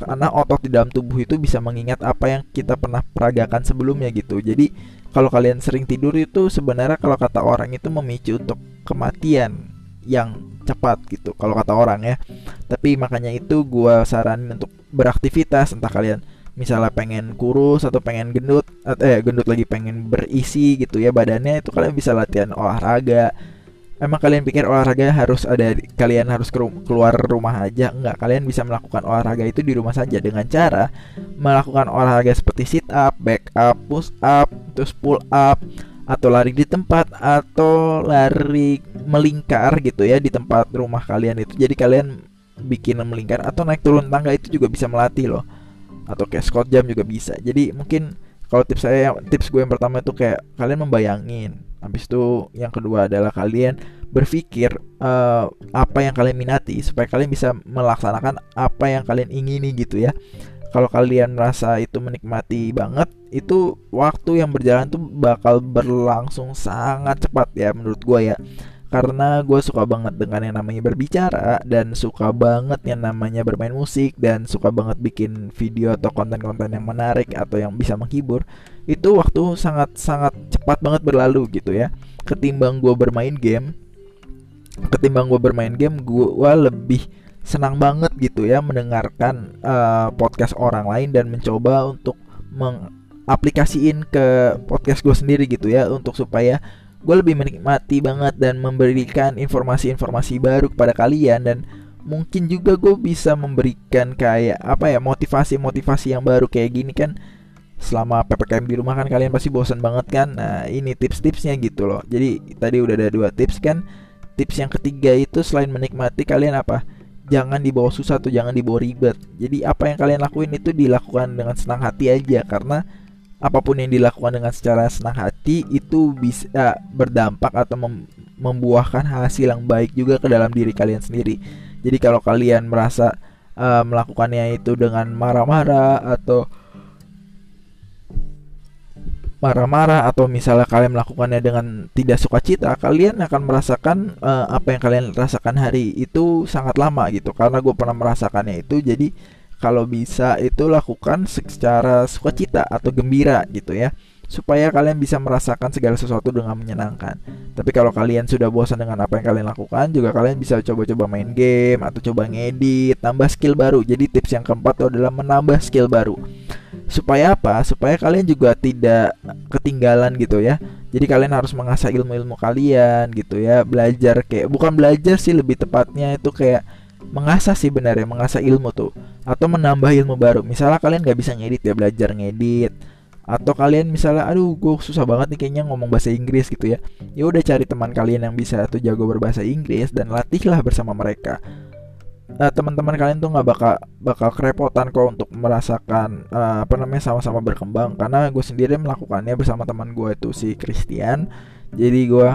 Karena otot di dalam tubuh itu bisa mengingat apa yang kita pernah peragakan sebelumnya gitu. Jadi kalau kalian sering tidur itu sebenarnya kalau kata orang itu memicu untuk kematian yang cepat gitu kalau kata orang ya tapi makanya itu gue saranin untuk beraktivitas entah kalian misalnya pengen kurus atau pengen gendut eh gendut lagi pengen berisi gitu ya badannya itu kalian bisa latihan olahraga Emang kalian pikir olahraga harus ada kalian harus keluar rumah aja? Enggak, kalian bisa melakukan olahraga itu di rumah saja dengan cara melakukan olahraga seperti sit up, back up, push up, terus pull up, atau lari di tempat atau lari melingkar gitu ya di tempat rumah kalian itu. Jadi kalian bikin melingkar atau naik turun tangga itu juga bisa melatih loh. Atau kayak squat jam juga bisa. Jadi mungkin kalau tips saya tips gue yang pertama itu kayak kalian membayangin habis itu yang kedua adalah kalian berpikir uh, apa yang kalian minati supaya kalian bisa melaksanakan apa yang kalian ingini gitu ya. Kalau kalian merasa itu menikmati banget itu waktu yang berjalan tuh bakal berlangsung sangat cepat ya menurut gue ya karena gue suka banget dengan yang namanya berbicara dan suka banget yang namanya bermain musik dan suka banget bikin video atau konten-konten yang menarik atau yang bisa menghibur itu waktu sangat sangat cepat banget berlalu gitu ya. Ketimbang gue bermain game ketimbang gue bermain game gue lebih senang banget gitu ya mendengarkan uh, podcast orang lain dan mencoba untuk mengaplikasiin ke podcast gue sendiri gitu ya untuk supaya gue lebih menikmati banget dan memberikan informasi-informasi baru kepada kalian dan mungkin juga gue bisa memberikan kayak apa ya motivasi-motivasi yang baru kayak gini kan. Selama ppkm di rumah kan kalian pasti bosan banget kan. Nah ini tips-tipsnya gitu loh. Jadi tadi udah ada dua tips kan. Tips yang ketiga itu selain menikmati kalian apa? Jangan dibawa susah atau jangan dibawa ribet. Jadi apa yang kalian lakuin itu dilakukan dengan senang hati aja. Karena apa pun yang dilakukan dengan secara senang hati itu bisa berdampak atau mem membuahkan hasil yang baik juga ke dalam diri kalian sendiri. Jadi kalau kalian merasa uh, melakukannya itu dengan marah-marah atau marah-marah atau misalnya kalian melakukannya dengan tidak suka cita, kalian akan merasakan uh, apa yang kalian rasakan hari itu sangat lama gitu. Karena gue pernah merasakannya itu, jadi kalau bisa itu lakukan secara sukacita atau gembira gitu ya supaya kalian bisa merasakan segala sesuatu dengan menyenangkan. Tapi kalau kalian sudah bosan dengan apa yang kalian lakukan, juga kalian bisa coba-coba main game atau coba ngedit, tambah skill baru. Jadi tips yang keempat itu adalah menambah skill baru. Supaya apa? Supaya kalian juga tidak ketinggalan gitu ya. Jadi kalian harus mengasah ilmu-ilmu kalian gitu ya, belajar kayak bukan belajar sih lebih tepatnya itu kayak mengasah sih benar ya, mengasah ilmu tuh. Atau menambah ilmu baru. Misalnya kalian gak bisa ngedit ya, belajar ngedit. Atau kalian misalnya aduh gue susah banget nih kayaknya ngomong bahasa Inggris gitu ya. Ya udah cari teman kalian yang bisa tuh jago berbahasa Inggris dan latihlah bersama mereka. Uh, teman-teman kalian tuh nggak bakal bakal kerepotan kok untuk merasakan uh, apa namanya sama-sama berkembang. Karena gue sendiri melakukannya bersama teman gue itu si Christian. Jadi gue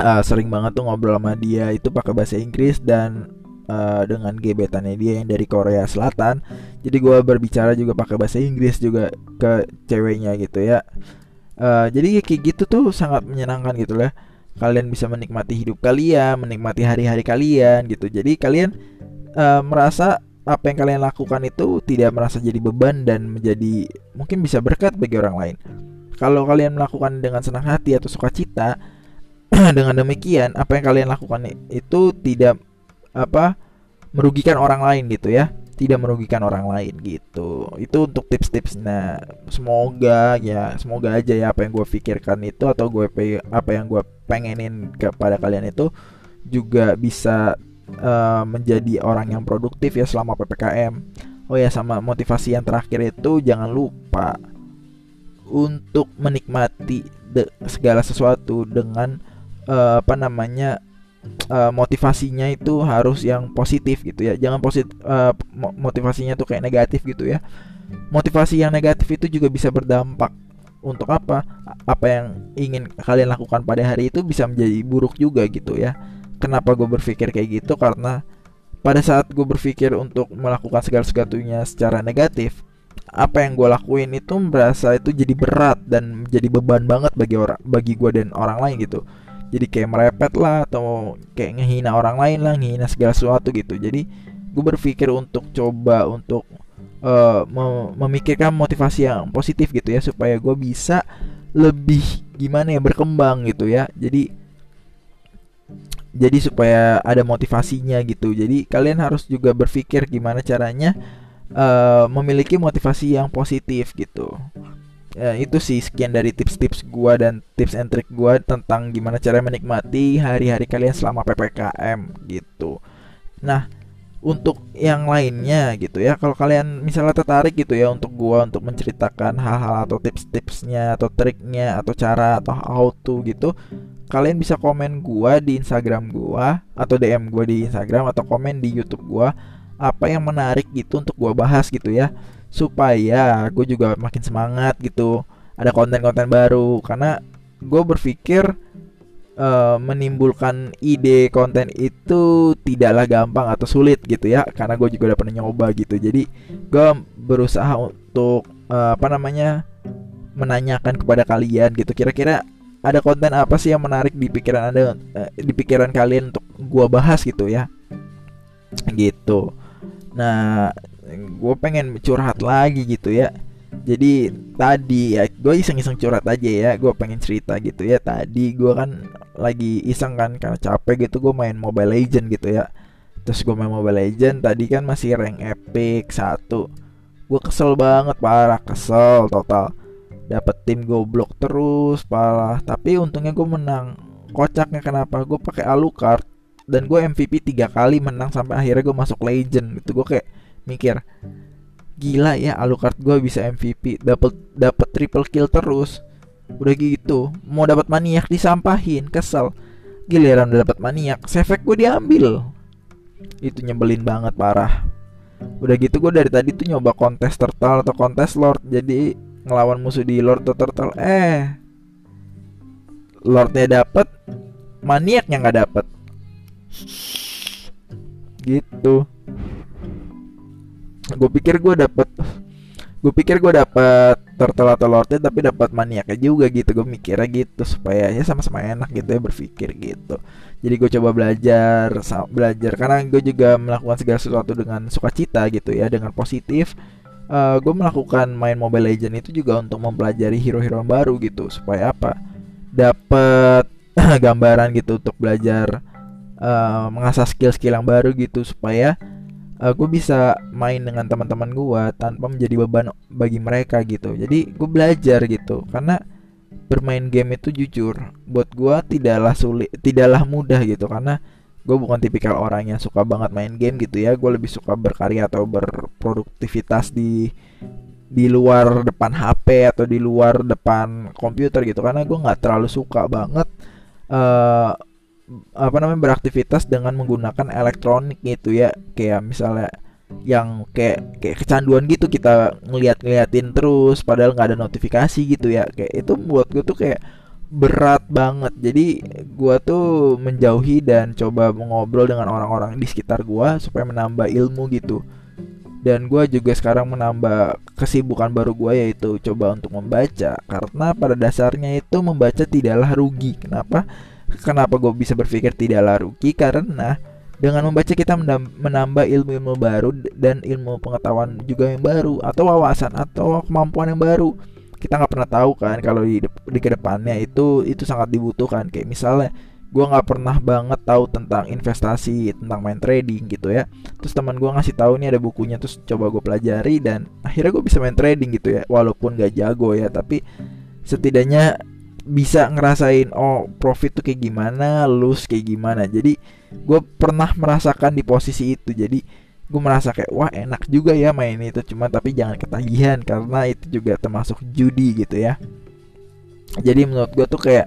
uh, sering banget tuh ngobrol sama dia itu pakai bahasa Inggris dan uh, dengan gebetannya dia yang dari Korea Selatan. Jadi gue berbicara juga pakai bahasa Inggris juga ke ceweknya gitu ya. Uh, jadi kayak gitu tuh sangat menyenangkan gitu lah. Kalian bisa menikmati hidup kalian menikmati hari-hari kalian gitu. Jadi kalian uh, merasa apa yang kalian lakukan itu tidak merasa jadi beban dan menjadi mungkin bisa berkat bagi orang lain. Kalau kalian melakukan dengan senang hati atau sukacita dengan demikian apa yang kalian lakukan itu tidak apa merugikan orang lain gitu ya. Tidak merugikan orang lain gitu. Itu untuk tips-tips nah semoga ya semoga aja ya apa yang gue pikirkan itu atau gue apa yang gue pengenin kepada kalian itu juga bisa uh, menjadi orang yang produktif ya selama ppkm oh ya sama motivasi yang terakhir itu jangan lupa untuk menikmati segala sesuatu dengan uh, apa namanya uh, motivasinya itu harus yang positif gitu ya. Jangan positif uh, motivasinya tuh kayak negatif gitu ya. Motivasi yang negatif itu juga bisa berdampak untuk apa? Apa yang ingin kalian lakukan pada hari itu bisa menjadi buruk juga gitu ya. Kenapa gue berpikir kayak gitu? Karena pada saat gue berpikir untuk melakukan segala sesuatunya secara negatif apa yang gue lakuin itu merasa itu jadi berat dan jadi beban banget bagi orang bagi gue dan orang lain gitu jadi kayak merepet lah atau kayak ngehina orang lain lah ngehina segala sesuatu gitu. Jadi gue berpikir untuk coba untuk uh, mem memikirkan motivasi yang positif gitu ya supaya gue bisa lebih gimana ya berkembang gitu ya. Jadi jadi supaya ada motivasinya gitu. Jadi kalian harus juga berpikir gimana caranya uh, memiliki motivasi yang positif gitu ya, itu sih sekian dari tips-tips gua dan tips and trick gua tentang gimana cara menikmati hari-hari kalian selama PPKM gitu. Nah, untuk yang lainnya gitu ya, kalau kalian misalnya tertarik gitu ya untuk gua untuk menceritakan hal-hal atau tips-tipsnya atau triknya atau cara atau how to gitu, kalian bisa komen gua di Instagram gua atau DM gua di Instagram atau komen di YouTube gua apa yang menarik gitu untuk gua bahas gitu ya supaya gue juga makin semangat gitu ada konten-konten baru. Karena gue berpikir uh, menimbulkan ide konten itu tidaklah gampang atau sulit gitu ya karena gue juga udah pernah nyoba gitu. Jadi gue berusaha untuk uh, apa namanya menanyakan kepada kalian gitu kira-kira ada konten apa sih yang menarik di pikiran anda uh, di pikiran kalian untuk gue bahas gitu ya. Gitu. Nah gue pengen curhat lagi gitu ya. Jadi tadi ya gue iseng-iseng curhat aja ya. Gue pengen cerita gitu ya. Tadi gue kan lagi iseng kan karena capek gitu gue main Mobile Legend gitu ya. Terus gue main Mobile Legend tadi kan masih rank epic satu. Gue kesel banget parah kesel total. Dapat tim goblok terus parah. Tapi untungnya gue menang. Kocaknya kenapa? Gue pakai Alucard. Dan gue MVP tiga kali menang sampai akhirnya gue masuk Legend gitu. Gue kayak mikir gila ya Alucard gue bisa MVP dapat dapat triple kill terus. Udah gitu mau dapat maniak disampahin kesel. Giliran udah dapat maniak sefek gue diambil. Itu nyebelin banget parah. Udah gitu gue dari tadi tuh nyoba kontes turtle atau kontes lord jadi ngelawan musuh di lord atau turtle eh. Lordnya dapet maniaknya nggak dapet. Gitu gue pikir gue dapet gue pikir gue atau lordnya tapi dapat maniaknya juga gitu. Gue mikirnya gitu supaya ya sama-sama enak gitu ya berpikir gitu. Jadi gue coba belajar belajar. Karena gue juga melakukan segala sesuatu dengan sukacita gitu ya dengan positif. Uh, gue melakukan main Mobile Legend itu juga untuk mempelajari hero-hero baru gitu. Supaya apa? Dapat gambaran gitu untuk belajar uh, mengasah skill-skill yang baru gitu. Supaya uh, gue bisa main dengan teman-teman gue tanpa menjadi beban bagi mereka gitu. Jadi gue belajar gitu. Karena bermain game itu jujur buat gue tidaklah sulit tidaklah mudah gitu. Karena gue bukan tipikal orang yang suka banget main game gitu ya. Gue lebih suka berkarya atau berproduktivitas di di luar depan HP atau di luar depan komputer gitu. Karena gue nggak terlalu suka banget uh, apa namanya beraktivitas dengan menggunakan elektronik gitu ya. Kayak misalnya yang kayak kayak kecanduan gitu kita ngeliat ngeliatin terus padahal nggak ada notifikasi gitu ya. Kayak itu buat gue tuh kayak berat banget. Jadi gue tuh menjauhi dan coba mengobrol dengan orang-orang di sekitar gue supaya menambah ilmu gitu. Dan gue juga sekarang menambah kesibukan baru gue yaitu coba untuk membaca. Karena pada dasarnya itu membaca tidaklah rugi. Kenapa Kenapa gue bisa berpikir tidaklah rugi? Karena dengan membaca kita menambah ilmu-ilmu baru dan ilmu pengetahuan juga yang baru atau wawasan atau kemampuan yang baru. Kita nggak pernah tahu kan kalau di, di ke depannya itu itu sangat dibutuhkan. Kayak misalnya gue nggak pernah banget tahu tentang investasi tentang main trading gitu ya terus teman gue ngasih tahu nih ada bukunya terus coba gue pelajari dan akhirnya gue bisa main trading gitu ya walaupun gak jago ya tapi setidaknya bisa ngerasain oh profit tuh kayak gimana, lose kayak gimana. Jadi gue pernah merasakan di posisi itu. Jadi gue merasa kayak wah enak juga ya main itu cuma tapi jangan ketagihan karena itu juga termasuk judi gitu ya. Jadi menurut gue tuh kayak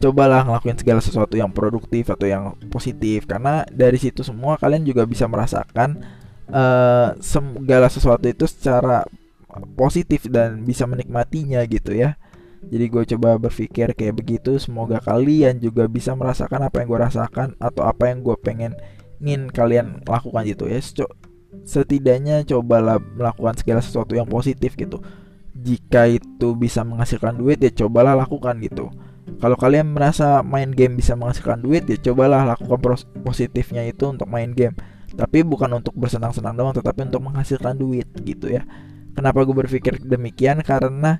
cobalah ngelakuin segala sesuatu yang produktif atau yang positif karena dari situ semua kalian juga bisa merasakan uh, segala sesuatu itu secara positif dan bisa menikmatinya gitu ya jadi gue coba berpikir kayak begitu semoga kalian juga bisa merasakan apa yang gue rasakan atau apa yang gue pengen ingin kalian lakukan gitu ya. Setidaknya cobalah melakukan segala sesuatu yang positif gitu. Jika itu bisa menghasilkan duit ya cobalah lakukan gitu. Kalau kalian merasa main game bisa menghasilkan duit ya cobalah lakukan positifnya itu untuk main game. Tapi bukan untuk bersenang-senang doang tetapi untuk menghasilkan duit gitu ya. Kenapa gue berpikir demikian? Karena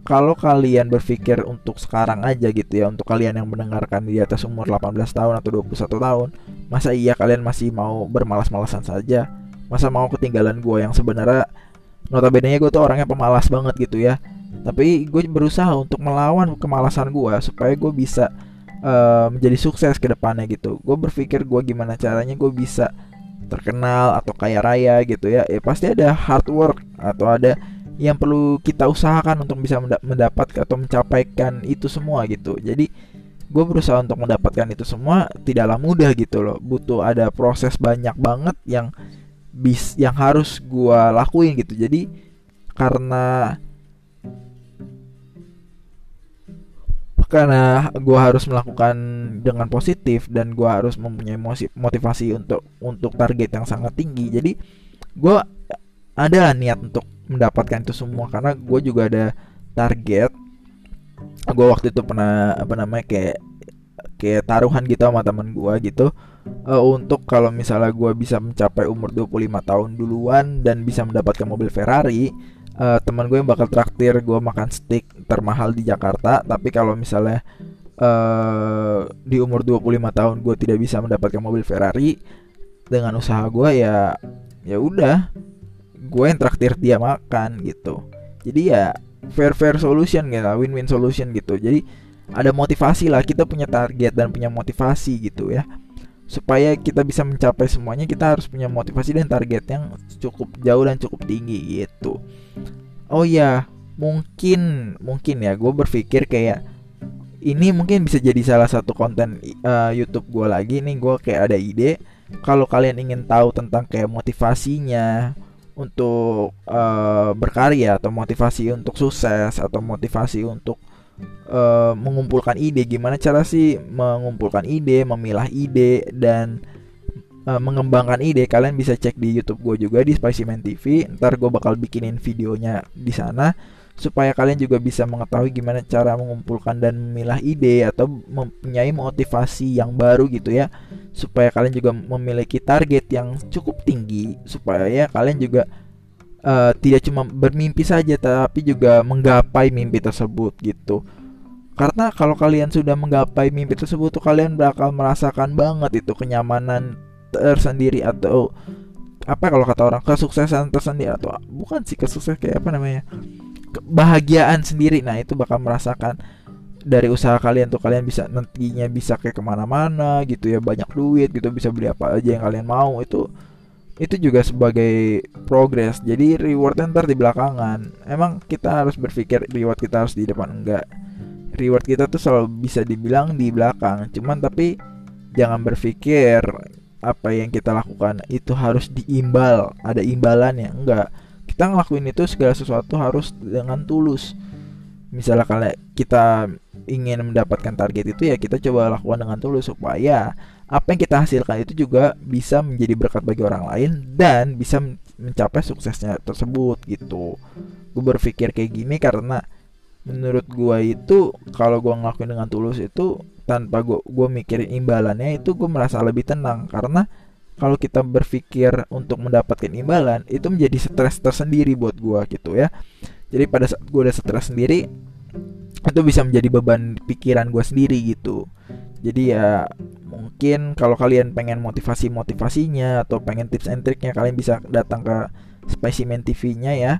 kalau kalian berpikir untuk sekarang aja gitu ya untuk kalian yang mendengarkan di atas umur 18 tahun atau 21 tahun masa iya kalian masih mau bermalas-malasan saja? Masa mau ketinggalan gue yang sebenarnya notabene gue tuh orangnya pemalas banget gitu ya. Tapi gue berusaha untuk melawan kemalasan gue supaya gue bisa uh, menjadi sukses ke depannya gitu. Gue berpikir gue gimana caranya gue bisa terkenal atau kaya raya gitu ya. Ya pasti ada hard work atau ada yang perlu kita usahakan untuk bisa mendapat atau mencapaikan itu semua gitu. Jadi gue berusaha untuk mendapatkan itu semua tidaklah mudah gitu loh. Butuh ada proses banyak banget yang bis yang harus gue lakuin gitu. Jadi karena karena gue harus melakukan dengan positif dan gue harus mempunyai motivasi untuk untuk target yang sangat tinggi. Jadi gue ada niat untuk mendapatkan itu semua. Karena gue juga ada target. Gue waktu itu pernah apa namanya kayak kayak taruhan gitu sama teman gue gitu. Uh, untuk kalau misalnya gue bisa mencapai umur 25 tahun duluan dan bisa mendapatkan mobil Ferrari uh, teman gue yang bakal traktir gue makan steak termahal di Jakarta. Tapi kalau misalnya uh, di umur 25 tahun gue tidak bisa mendapatkan mobil Ferrari dengan usaha gue ya ya udah gue yang traktir dia makan gitu. Jadi ya fair fair solution gitu win win solution gitu. Jadi ada motivasi lah kita punya target dan punya motivasi gitu ya. Supaya kita bisa mencapai semuanya kita harus punya motivasi dan target yang cukup jauh dan cukup tinggi gitu. Oh ya mungkin mungkin ya gue berpikir kayak ini mungkin bisa jadi salah satu konten uh, YouTube gue lagi nih gue kayak ada ide kalau kalian ingin tahu tentang kayak motivasinya untuk uh, berkarya atau motivasi untuk sukses atau motivasi untuk uh, mengumpulkan ide. Gimana cara sih mengumpulkan ide memilah ide dan uh, mengembangkan ide? Kalian bisa cek di YouTube gue juga di Spicyman TV ntar gue bakal bikinin videonya di sana supaya kalian juga bisa mengetahui gimana cara mengumpulkan dan memilah ide atau mempunyai motivasi yang baru gitu ya. Supaya kalian juga memiliki target yang cukup tinggi. Supaya ya kalian juga uh, tidak cuma bermimpi saja tapi juga menggapai mimpi tersebut gitu. Karena kalau kalian sudah menggapai mimpi tersebut tuh kalian bakal merasakan banget itu kenyamanan tersendiri atau apa kalau kata orang kesuksesan tersendiri atau bukan sih kesuksesan kayak apa namanya kebahagiaan sendiri. Nah itu bakal merasakan dari usaha kalian tuh kalian bisa nantinya bisa kayak ke mana-mana gitu ya banyak duit gitu bisa beli apa aja yang kalian mau. Itu itu juga sebagai progress jadi reward ntar di belakangan. Emang kita harus berpikir reward kita harus di depan enggak. Reward kita tuh selalu bisa dibilang di belakang. Cuman tapi jangan berpikir apa yang kita lakukan itu harus diimbal ada imbalannya enggak kita ngelakuin itu segala sesuatu harus dengan tulus. Misalnya kalau kita ingin mendapatkan target itu ya kita coba lakukan dengan tulus supaya apa yang kita hasilkan itu juga bisa menjadi berkat bagi orang lain dan bisa mencapai suksesnya tersebut gitu. Gue berpikir kayak gini karena menurut gue itu kalau gue ngelakuin dengan tulus itu tanpa gue gue mikirin imbalannya itu gue merasa lebih tenang. Karena kalau kita berpikir untuk mendapatkan imbalan itu menjadi stres tersendiri buat gua gitu ya. Jadi pada saat gua udah stres sendiri itu bisa menjadi beban pikiran gua sendiri gitu. Jadi ya mungkin kalau kalian pengen motivasi motivasinya atau pengen tips and triknya kalian bisa datang ke Specimen TV-nya ya.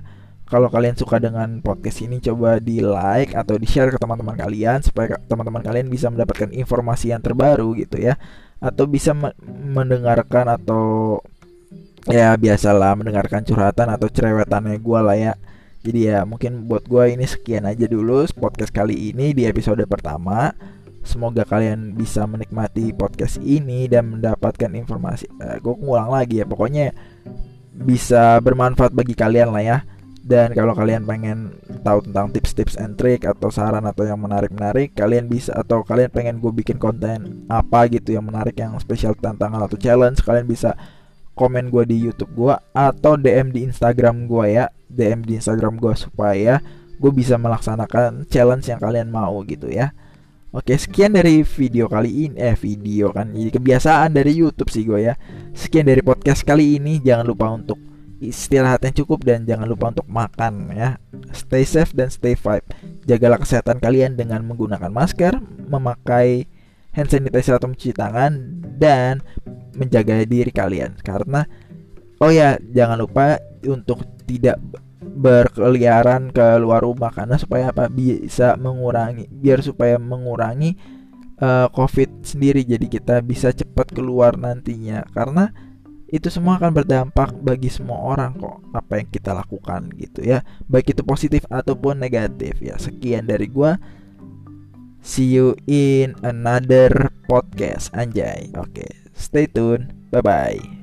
Kalau kalian suka dengan podcast ini coba di like atau di share ke teman-teman kalian supaya teman-teman kalian bisa mendapatkan informasi yang terbaru gitu ya atau bisa mendengarkan atau ya biasalah mendengarkan curhatan atau cerewetannya gue lah ya. Jadi ya mungkin buat gue ini sekian aja dulu podcast kali ini di episode pertama. Semoga kalian bisa menikmati podcast ini dan mendapatkan informasi eh, gue ngulang lagi ya pokoknya bisa bermanfaat bagi kalian lah ya dan kalau kalian pengen tahu tentang tips-tips and trick atau saran atau yang menarik-menarik, kalian bisa atau kalian pengen gue bikin konten apa gitu yang menarik yang spesial tantangan atau challenge, kalian bisa komen gue di YouTube gue atau DM di Instagram gue ya, DM di Instagram gue supaya gue bisa melaksanakan challenge yang kalian mau gitu ya. Oke, sekian dari video kali ini. Eh, video kan jadi kebiasaan dari YouTube sih gue ya. Sekian dari podcast kali ini. Jangan lupa untuk istirahat yang cukup dan jangan lupa untuk makan ya. Stay safe dan stay vibe. Jagalah kesehatan kalian dengan menggunakan masker, memakai hand sanitizer atau mencuci tangan dan menjaga diri kalian. Karena oh ya jangan lupa untuk tidak berkeliaran ke luar rumah. Karena supaya apa? Bisa mengurangi biar supaya mengurangi uh, covid sendiri. Jadi kita bisa cepat keluar nantinya. Karena itu semua akan berdampak bagi semua orang kok apa yang kita lakukan gitu ya. Baik itu positif ataupun negatif ya. Sekian dari gua. See you in another podcast anjay. Oke okay. stay tune. Bye bye